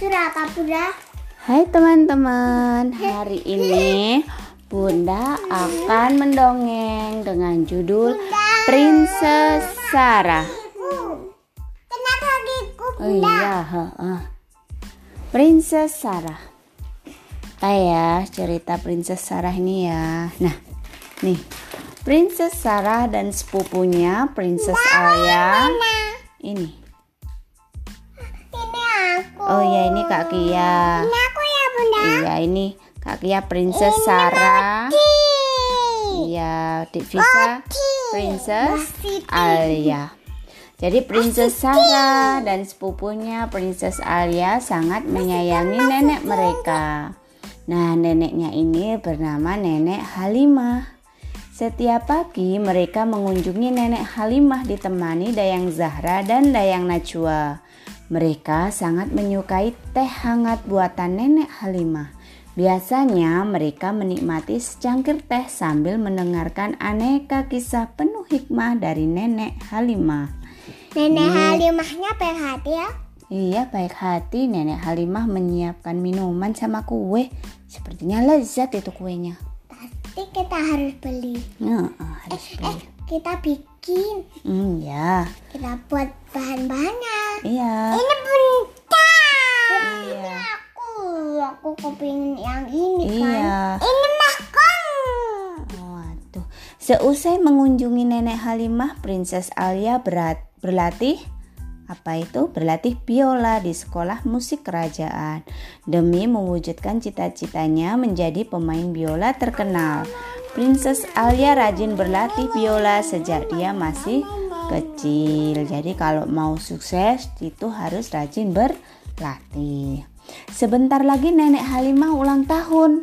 Bunda? Hai teman-teman, hari ini Bunda akan mendongeng dengan judul Princess Sarah. Kenapa kakiku Oh iya. Princess Sarah. Kayak cerita Princess Sarah ini ya. Nah, nih Princess Sarah dan sepupunya Princess Alia. Ini. Oh ya ini Kak Kia. Ini aku ya Bunda. Iya ini Kak Kia Princess Sarah. Iya, Dik Visa Princess Alia. Jadi Princess Sarah dan sepupunya Princess Alia sangat menyayangi nenek mereka. Nah, neneknya ini bernama Nenek Halimah. Setiap pagi mereka mengunjungi Nenek Halimah ditemani Dayang Zahra dan Dayang Najwa. Mereka sangat menyukai teh hangat buatan Nenek Halimah. Biasanya mereka menikmati secangkir teh sambil mendengarkan aneka kisah penuh hikmah dari Nenek Halimah. Nenek Halimahnya baik hati ya. Iya baik hati Nenek Halimah menyiapkan minuman sama kue. Sepertinya lezat itu kuenya. Pasti kita harus beli. Nah, harus Eh, beli. kita bikin. Hmm, ya. Kita buat bahan-bahannya. Iya. Ini Bunda. Iya. Aku. Aku kepingin yang ini kan. Iya. Ini makan. Waduh. Seusai mengunjungi Nenek Halimah, Princess Alia berat berlatih apa itu? Berlatih biola di sekolah musik kerajaan demi mewujudkan cita-citanya menjadi pemain biola terkenal. Princess Alia rajin berlatih biola sejak dia masih kecil. Jadi kalau mau sukses itu harus rajin berlatih. Sebentar lagi Nenek Halimah ulang tahun.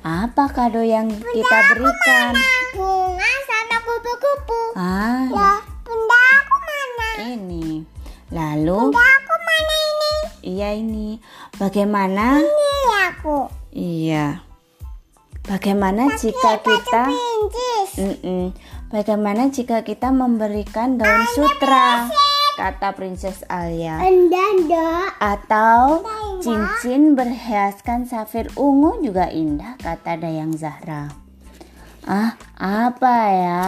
Apa kado yang kita berikan? Bunga sama kupu-kupu. Ah, Lah, Bunda aku mana? ini. Lalu, Bunda aku mana ini? iya ini. Bagaimana? Ini aku. Iya. Bagaimana jika kita Pincis. Mm-mm. Bagaimana jika kita memberikan daun sutra? Kata Princess Alia. Atau cincin berhiaskan safir ungu juga indah kata Dayang Zahra. Ah, apa ya?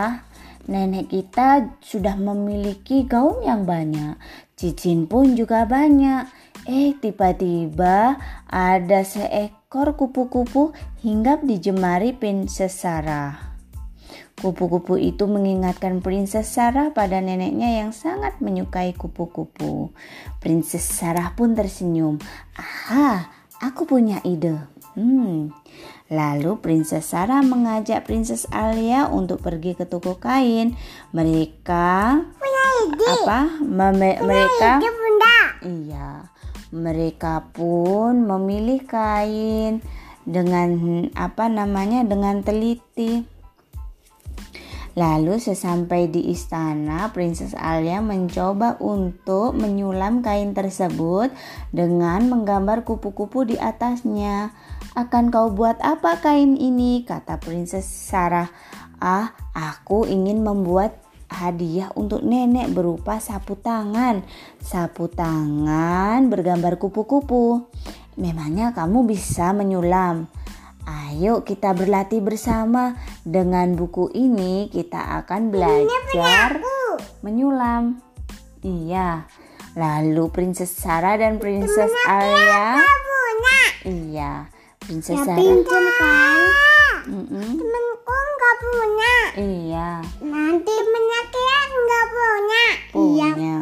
Nenek kita sudah memiliki gaun yang banyak. Cincin pun juga banyak. Eh, tiba-tiba ada seekor kupu-kupu hinggap di jemari Princess Sarah. Kupu-kupu itu mengingatkan Princess Sarah pada neneknya yang sangat menyukai kupu-kupu. Princess Sarah pun tersenyum. Aha, aku punya ide. Hmm. Lalu Princess Sarah mengajak Princess Alia untuk pergi ke toko kain. Mereka punya ide. apa? Meme- mereka Ide Bunda. Iya, mereka pun memilih kain dengan apa namanya dengan teliti. Lalu sesampai di istana, Princess Alia mencoba untuk menyulam kain tersebut dengan menggambar kupu-kupu di atasnya. Akan kau buat apa kain ini? kata Princess Sarah. Ah, aku ingin membuat hadiah untuk nenek berupa sapu tangan. Sapu tangan bergambar kupu-kupu. Memangnya kamu bisa menyulam? Ayo kita berlatih bersama. Dengan buku ini kita akan belajar menyulam. Iya. Lalu Princess Sarah dan Princess Alia. Iya. Princess Sarah. pinjam kan. Mm-mm. Temenku nggak punya. Iya. Nanti temennya Kia nggak punya. Iya. Punya.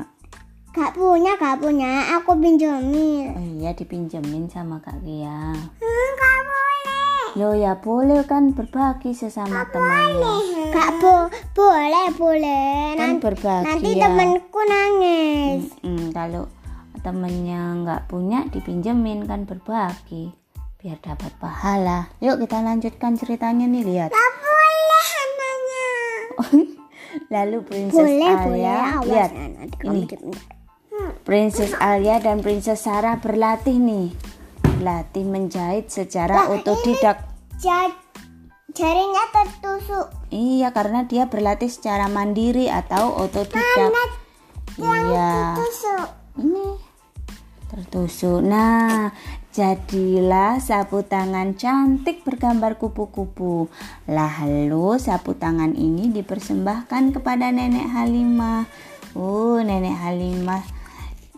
Gak punya, gak punya. Aku pinjemin. Oh iya dipinjemin sama Kak Kia. Hmm, boleh. Lo ya boleh kan berbagi sesama temannya. Gak bo boleh, boleh. Kan Nanti, berbagi nanti ya. temenku nangis. Mm-mm, kalau temennya nggak punya dipinjemin kan berbagi biar dapat pahala. Yuk kita lanjutkan ceritanya nih lihat. Gak boleh namanya. Lalu Princess Boleh, boleh. Alia Awas lihat ini. Princess Alia dan Princess Sarah berlatih nih. Berlatih menjahit secara otodidak. Ja- jarinya tertusuk. Iya, karena dia berlatih secara mandiri atau otodidak. Iya. Tusuk. Ini tertusuk. Nah, jadilah sapu tangan cantik bergambar kupu-kupu. Lalu sapu tangan ini dipersembahkan kepada Nenek Halimah. Oh, Nenek Halimah.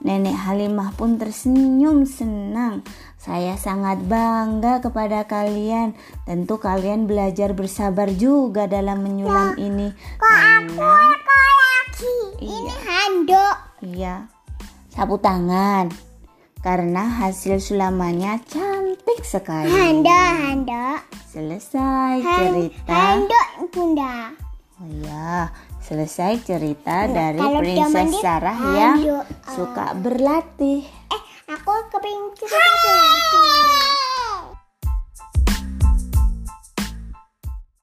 Nenek Halimah pun tersenyum senang. Saya sangat bangga kepada kalian. Tentu kalian belajar bersabar juga dalam menyulam ini. Kok aku kok lagi? Ini handuk. Iya, sapu tangan. Karena hasil sulamannya cantik sekali. Handuk, handuk. Selesai Han- cerita. Handuk, Bunda. Oh iya, selesai cerita dari kalau dia Princess mandi, Sarah yang handuk. suka berlatih. Eh, aku kepingin cerita.